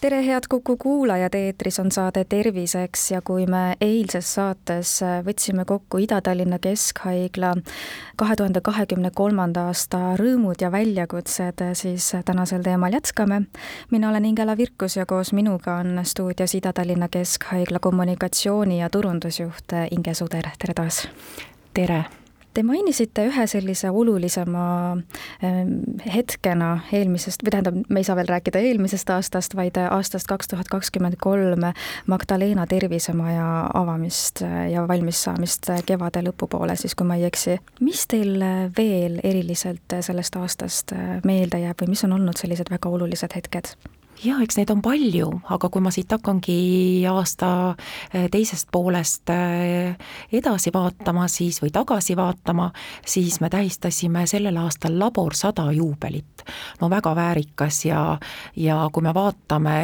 tere, head Kuku kuulajad, eetris on saade Terviseks ja kui me eilses saates võtsime kokku Ida-Tallinna Keskhaigla kahe tuhande kahekümne kolmanda aasta rõõmud ja väljakutsed, siis tänasel teemal jätkame. mina olen Ingela Virkus ja koos minuga on stuudios Ida-Tallinna Keskhaigla kommunikatsiooni- ja turundusjuht Inge Suder, tere taas! tere! Te mainisite ühe sellise olulisema ähm, hetkena eelmisest, või tähendab, me ei saa veel rääkida eelmisest aastast, vaid aastast kaks tuhat kakskümmend kolm Magdalena tervisemaja avamist ja valmissaamist kevade lõpupoole, siis kui ma ei eksi. mis teil veel eriliselt sellest aastast meelde jääb või mis on olnud sellised väga olulised hetked? Jaa, eks neid on palju, aga kui ma siit hakkangi aasta eh, teisest poolest eh, edasi vaatama siis või tagasi vaatama, siis me tähistasime sellel aastal Labor sada juubelit. no väga väärikas ja, ja kui me vaatame,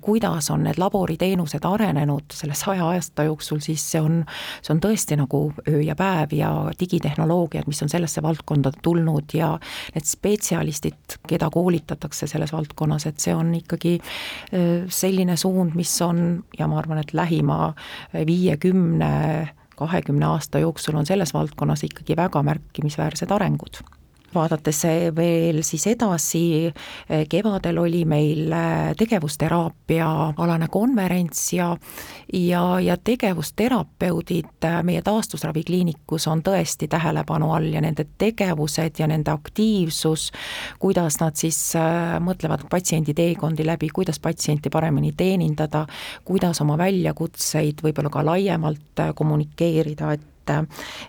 kuidas on need laboriteenused arenenud selle saja aasta jooksul, siis see on, see on tõesti nagu öö ja päev ja digitehnoloogiad, mis on sellesse valdkonda tulnud ja need spetsialistid, keda koolitatakse selles valdkonnas, et see on ikkagi selline suund, mis on ja ma arvan, et lähima viiekümne, kahekümne aasta jooksul on selles valdkonnas ikkagi väga märkimisväärsed arengud vaadates veel siis edasi, kevadel oli meil äh, tegevusteraapia alane konverents ja ja, ja tegevusterapeudid meie taastusravikliinikus on tõesti tähelepanu all ja nende tegevused ja nende aktiivsus, kuidas nad siis mõtlevad patsiendi teekondi läbi, kuidas patsienti paremini teenindada, kuidas oma väljakutseid võib-olla ka laiemalt kommunikeerida, et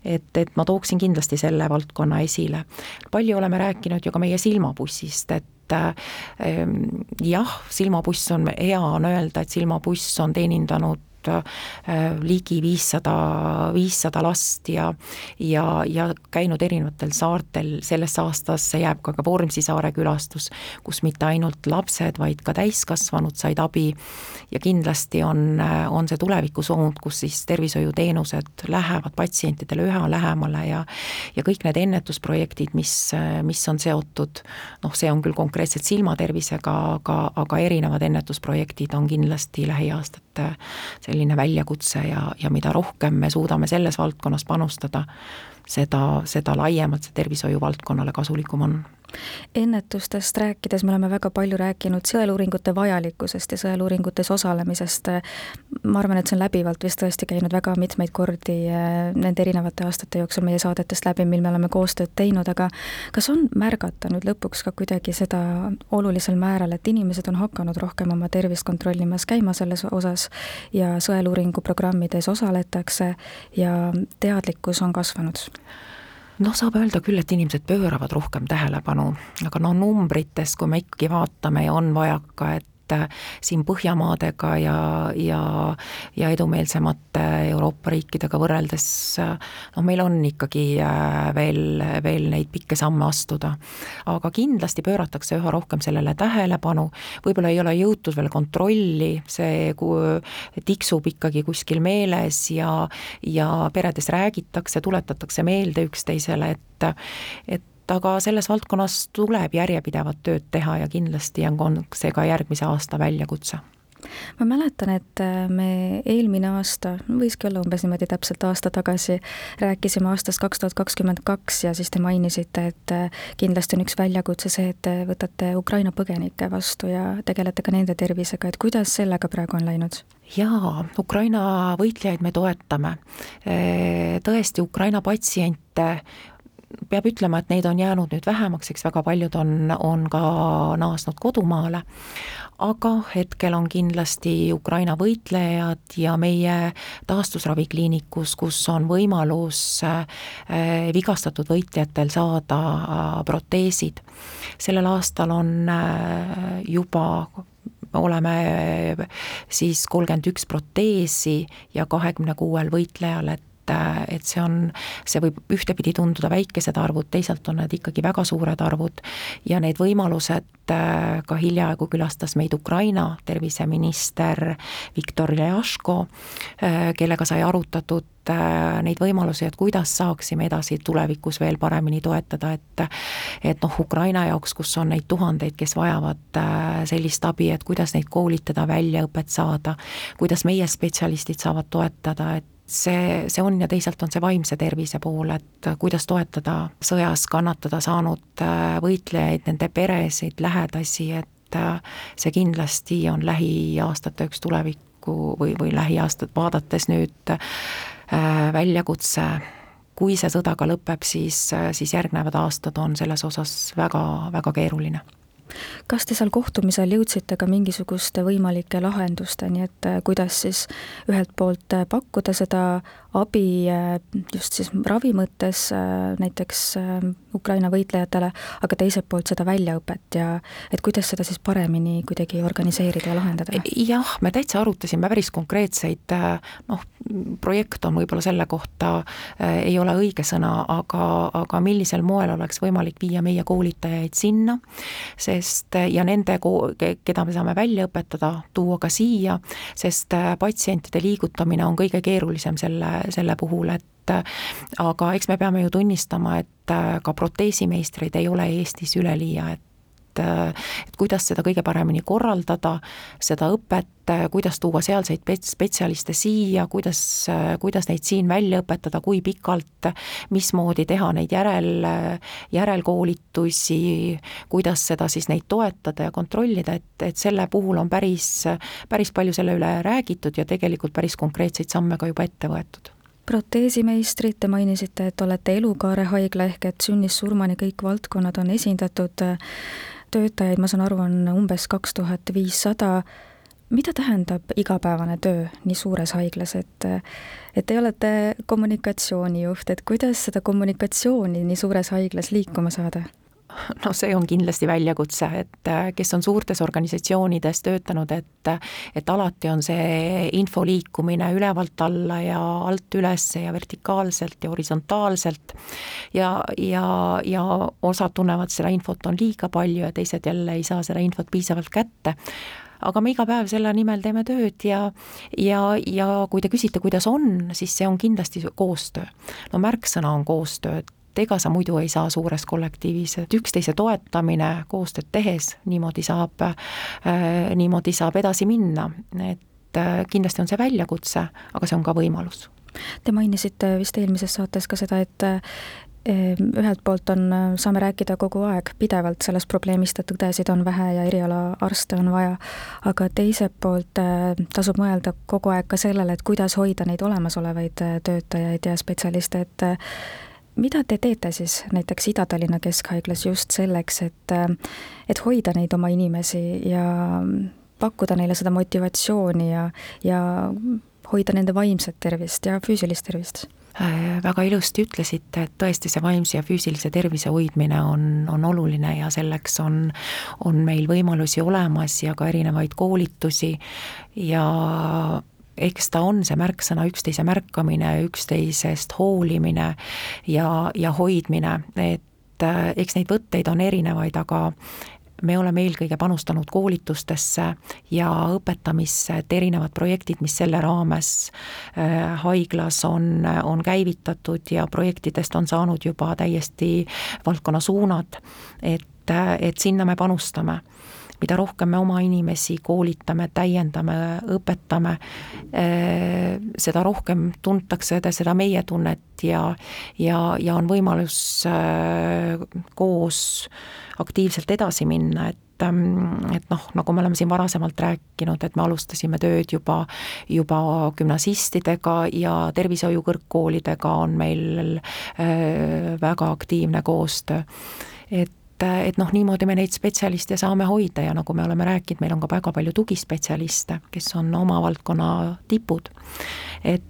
et, et ma tooksin kindlasti selle valdkonna esile. palju oleme rääkinud ju ka meie silmabussist, et ehm, jah, silmabuss on, hea on öelda, et silmabuss on teenindanud Äh, ligi viissada, viissada last ja ja, ja käinud erinevatel saartel, sellesse aastasse jääb ka ka Vormsi saare külastus, kus mitte ainult lapsed, vaid ka täiskasvanud said abi. Ja kindlasti on, on see tulevikusuund, kus siis tervishoiuteenused lähevad patsientidele üha lähemale ja ja kõik need ennetusprojektid, mis, mis on seotud, noh, see on küll konkreetselt silmatervisega, aga, aga erinevad ennetusprojektid on kindlasti lähiaastate selline väljakutse ja, ja mida rohkem me suudame selles valdkonnas panustada, seda, seda laiemalt see tervishoiu valdkonnale kasulikum on ennetustest rääkides me oleme väga palju rääkinud sõeluuringute vajalikkusest ja sõeluuringutes osalemisest. ma arvan, et see on läbivalt vist tõesti käinud väga mitmeid kordi eh, nende erinevate aastate jooksul meie saadetest läbi, mil me oleme koostööd teinud, aga kas on märgata nüüd lõpuks ka kuidagi seda olulisel määral, et inimesed on hakanud rohkem oma tervist kontrollimas käima selles osas ja sõeluuringu programmides osaletakse ja teadlikkus on kasvanud? Noh, saab öelda küll, et inimesed pööravad rohkem tähelepanu, aga no numbritest, kui me ikkagi vaatame ja on vajaka, et et äh, siin Põhjamaadega ja, ja, ja edumeelsemate Euroopa riikidega võrreldes noh, meil on ikkagi äh, veel, veel neid pikki samme astuda. aga kindlasti pööratakse üha rohkem sellele tähelepanu, võib-olla ei ole jõutud veel kontrolli, see tiksub ikkagi kuskil meeles ja, ja peredes räägitakse, tuletatakse meelde üksteisele, et et aga selles valdkonnas tuleb järjepidevat tööd teha ja kindlasti on see ka järgmise aasta väljakutse ma mäletan, et äh, me eelmine aasta, võiski olla umbes niimoodi täpselt aasta tagasi, rääkisime aastast kaks tuhat kakskümmend kaks ja siis te mainisite, et äh, kindlasti on üks väljakutse see, et te võtate Ukraina põgenikke vastu ja tegelete ka nende tervisega, et kuidas sellega praegu on läinud? jaa, Ukraina võitlejaid me toetame. Äh, tõesti, Ukraina patsiente peab ütlema, et neid on jäänud nüüd vähemaks, eks väga paljud on, on ka naasnud kodumaale, aga hetkel on kindlasti Ukraina võitlejad ja meie taastusravikliinikus, kus on võimalus äh, vigastatud võitlejatel saada äh, proteesid. sellel aastal on äh, juba oleme siis kolmkümmend üks proteesi ja kahekümne kuuel võitlejal, et et see on, see võib ühtepidi tunduda väikesed arvud, teisalt on need ikkagi väga suured arvud. Ja need võimalused, ka hiljaaegu külastas meid Ukraina terviseminister Viktor Ljaško, kellega sai arutatud neid võimalusi, et kuidas saaksime edasi tulevikus veel paremini toetada, et et noh, Ukraina jaoks, kus on neid tuhandeid, kes vajavad sellist abi, et kuidas neid koolitada, väljaõpet saada, kuidas meie spetsialistid saavad toetada, et see, see on ja teisalt on see vaimse tervise pool, et kuidas toetada sõjas kannatada saanud äh, võitlejaid, nende peresid, lähedasi, et äh, see kindlasti on lähiaastate üks tulevikku või, või lähiaastat vaadates nüüd äh, väljakutse. Kui see sõda ka lõpeb, siis, siis järgnevad aastad on selles osas väga, väga keeruline kas te seal kohtumisel jõudsite ka mingisuguste võimalike lahendusteni, et äh, kuidas siis ühelt poolt äh, pakkuda seda abi äh, just siis ravi mõttes näiteks Ukraina võitlejatele, aga teiselt poolt seda väljaõpet ja et kuidas seda siis paremini kuidagi organiseerida ja lahendada? jah, me täitsa arutasime päris konkreetseid noh, projekt on võib-olla selle kohta ei ole õige sõna, aga, aga millisel moel oleks võimalik viia meie koolitajaid sinna, sest ja nende, keda me saame välja õpetada, tuua ka siia, sest äh, patsientide liigutamine on kõige keerulisem selle, selle puhul, et aga eks me peame ju tunnistama, et äh, ka proteesimeistreid ei ole Eestis üleliia, et et, et kuidas seda kõige paremini korraldada, seda õpet, kuidas tuua sealseid spetsialiste siia, kuidas, kuidas neid siin välja õpetada, kui pikalt, mismoodi teha neid järel, järelkoolitusi, kuidas seda siis neid toetada ja kontrollida, et, et selle puhul on päris, päris palju selle üle räägitud ja tegelikult päris konkreetseid samme ka juba ette võetud. Proteesimeistrid, te mainisite, et olete Elukaare haigla ehk et sünnist surmani kõik valdkonnad on esindatud töötajaid, ma saan aru, on umbes kaks tuhat viissada. mida tähendab igapäevane töö nii suures haiglas, et et te olete kommunikatsioonijuht, et kuidas seda kommunikatsiooni nii suures haiglas liikuma saada? noh, see on kindlasti väljakutse, et äh, kes on suurtes organisatsioonides töötanud, et et alati on see info liikumine ülevalt alla ja alt üles ja vertikaalselt ja horisontaalselt ja, ja, ja osad tunnevad, seda infot on liiga palju ja teised jälle ei saa seda infot piisavalt kätte aga me iga päev selle nimel teeme tööd ja ja, ja kui te küsite, kuidas on, siis see on kindlasti koostöö. no märksõna on koostöö, et et ega sa muidu ei saa suures kollektiivis, et üksteise toetamine koostööd tehes, niimoodi saab äh,, niimoodi saab edasi minna, et äh, kindlasti on see väljakutse, aga see on ka võimalus. Te mainisite vist eelmises saates ka seda, et äh, ühelt poolt on, saame rääkida kogu aeg pidevalt sellest probleemist, et õdesid on vähe ja erialaarste on vaja, aga teiselt poolt tasub mõelda kogu aeg ka sellele, et kuidas hoida neid olemasolevaid töötajaid ja spetsialiste, et mida te teete siis näiteks Ida-Tallinna Keskhaiglas just selleks, et, et hoida neid oma inimesi ja pakkuda neile seda motivatsiooni ja, ja hoida nende vaimset tervist ja füüsilist tervist? Äh, väga ilusti ütlesite, et tõesti see vaimse ja füüsilise tervise hoidmine on, on oluline ja selleks on, on meil võimalusi olemas ja ka erinevaid koolitusi ja eks ta on see märksõna üksteise märkamine, üksteisest hoolimine ja, ja hoidmine, et äh, eks neid võtteid on erinevaid, aga me oleme eelkõige panustanud koolitustesse ja õpetamisse, et erinevad projektid, mis selle raames äh, haiglas on, on käivitatud ja projektidest on saanud juba täiesti valdkonna suunad, et, et sinna me panustame mida rohkem me oma inimesi koolitame, täiendame, õpetame, eh, seda rohkem tuntakse seda meie tunnet ja, ja, ja on võimalus eh, koos aktiivselt edasi minna, et mm, et noh, nagu me oleme siin varasemalt rääkinud, et me alustasime tööd juba, juba gümnasistidega ja tervishoiukõrgkoolidega on meil äh, väga aktiivne koostöö. et et, et noh, niimoodi me neid spetsialiste saame hoida ja nagu me oleme rääkinud, meil on ka väga palju tugispetsialiste, kes on oma valdkonna tipud. et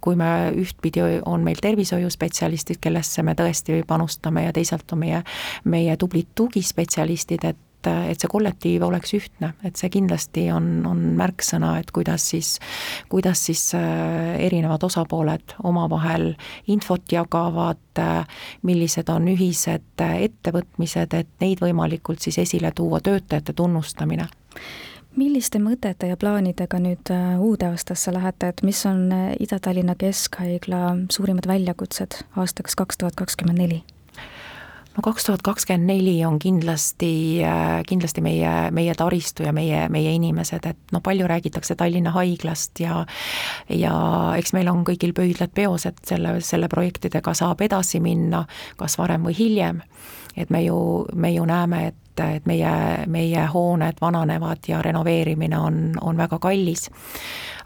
kui me ühtpidi on meil tervishoiuspetsialistid, kellesse me tõesti panustame ja teisalt on meie, meie tublid tugispetsialistid, et et see kollektiiv oleks ühtne, et see kindlasti on, on märksõna, et kuidas siis, kuidas siis äh, erinevad osapooled omavahel infot jagavad, äh, millised on ühised ettevõtmised, et neid võimalikult siis esile tuua, töötajate tunnustamine milliste mõtete ja plaanidega nüüd uude aastasse lähete, et mis on Ida-Tallinna Keskhaigla suurimad väljakutsed aastaks kaks tuhat kakskümmend neli? No kaks tuhat kakskümmend neli on kindlasti, äh, kindlasti meie, meie taristu ja meie, meie inimesed, et noh, palju räägitakse Tallinna Haiglast ja ja eks meil on kõigil pöidlad peos, et selle, selle projektidega saab edasi minna, kas varem või hiljem. et me ju, me ju näeme, et et meie, meie hooned vananevad ja renoveerimine on, on väga kallis.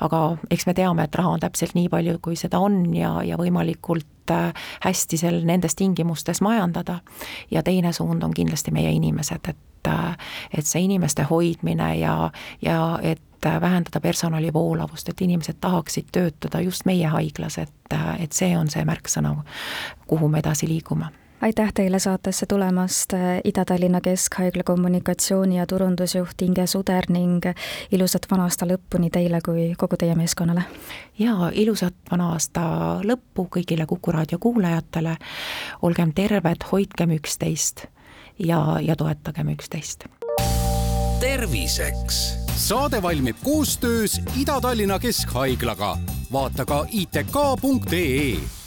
aga eks me teame, et raha on täpselt nii palju, kui seda on ja, ja võimalikult äh, hästi seal nendes tingimustes majandada. ja teine suund on kindlasti meie inimesed, et, äh, et see inimeste hoidmine ja, ja et vähendada personali voolavust, et inimesed tahaksid töötada just meie haiglas, et, äh, et see on see märksõna, kuhu me edasi liigume aitäh teile saatesse tulemast, Ida-Tallinna Keskhaigla kommunikatsiooni- ja turundusjuht Inge Suder ning ilusat vana aasta lõppu nii teile kui kogu teie meeskonnale! ja ilusat vana aasta lõppu kõigile Kuku raadio kuulajatele, olgem terved, hoidkem üksteist ja, ja toetagem üksteist! terviseks! saade valmib koostöös Ida-Tallinna Keskhaiglaga, vaata ka itk.ee